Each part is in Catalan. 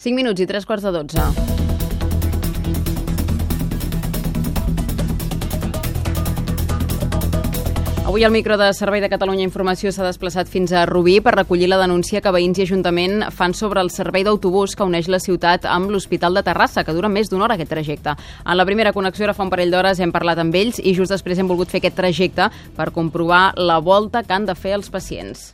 5 minuts i 3 quarts de 12. Avui el micro de Servei de Catalunya Informació s'ha desplaçat fins a Rubí per recollir la denúncia que veïns i Ajuntament fan sobre el servei d'autobús que uneix la ciutat amb l'Hospital de Terrassa, que dura més d'una hora aquest trajecte. En la primera connexió, ara fa un parell d'hores, hem parlat amb ells i just després hem volgut fer aquest trajecte per comprovar la volta que han de fer els pacients.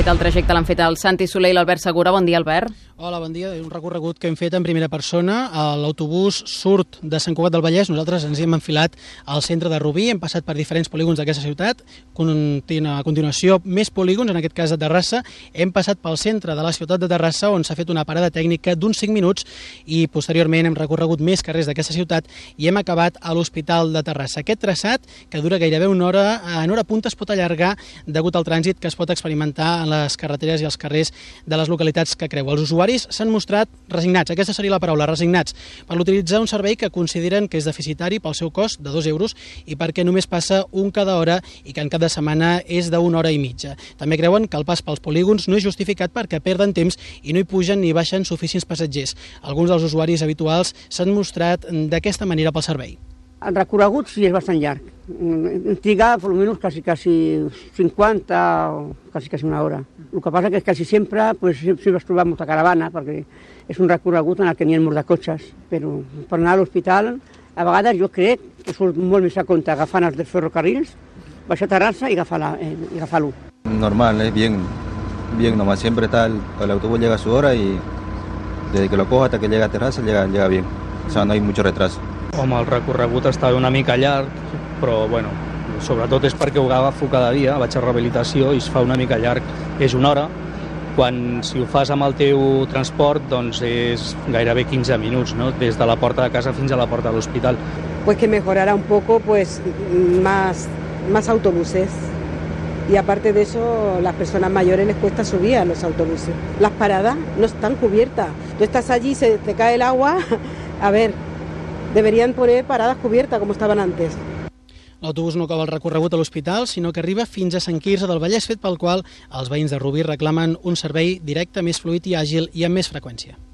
Fet, el trajecte l'han fet el Santi Soler i l'Albert Segura. Bon dia, Albert. Hola, bon dia. Un recorregut que hem fet en primera persona. L'autobús surt de Sant Cugat del Vallès. Nosaltres ens hem enfilat al centre de Rubí. Hem passat per diferents polígons d'aquesta ciutat. A continuació, més polígons, en aquest cas de Terrassa. Hem passat pel centre de la ciutat de Terrassa, on s'ha fet una parada tècnica d'uns 5 minuts i posteriorment hem recorregut més carrers d'aquesta ciutat i hem acabat a l'Hospital de Terrassa. Aquest traçat, que dura gairebé una hora, en hora punta es pot allargar degut al trànsit que es pot experimentar en les carreteres i els carrers de les localitats que creu. Els usuaris s'han mostrat resignats, aquesta seria la paraula, resignats, per l'utilitzar un servei que consideren que és deficitari pel seu cost de 2 euros i perquè només passa un cada hora i que en cada setmana és d'una hora i mitja. També creuen que el pas pels polígons no és justificat perquè perden temps i no hi pugen ni baixen suficients passatgers. Alguns dels usuaris habituals s'han mostrat d'aquesta manera pel servei. El recorregut sí és bastant llarg. Triga, per almenys, quasi, quasi 50 o quasi, quasi una hora. El que passa que quasi sempre pues, sempre es troba molta caravana, perquè és un recorregut en el que n'hi ha molts de cotxes. Però per anar a l'hospital, a vegades jo crec que surt molt més a compte agafant els ferrocarrils, baixar a Terrassa i agafar-lo. Eh, agafar Normal, es bien, bien nomás. Siempre está el, el autobús llega a su hora y desde que lo cojo hasta que llega a Terrassa llega, llega bien. O sea, no hay mucho retraso. Home, el recorregut estava una mica llarg, però bueno, sobretot és perquè ho agafo cada dia, vaig a rehabilitació i es fa una mica llarg. És una hora, quan si ho fas amb el teu transport doncs és gairebé 15 minuts, ¿no? des de la porta de casa fins a la porta de l'hospital. Pues que mejorara un poco pues más, más autobuses. Y aparte de eso, las personas mayores les cuesta subir a los autobuses. Las paradas no están cubiertas. Tú estás allí, se te cae el agua. A ver, deberían poner paradas cubiertas como estaban antes. L'autobús no acaba el recorregut a l'hospital, sinó que arriba fins a Sant Quirze del Vallès, fet pel qual els veïns de Rubí reclamen un servei directe, més fluid i àgil i amb més freqüència.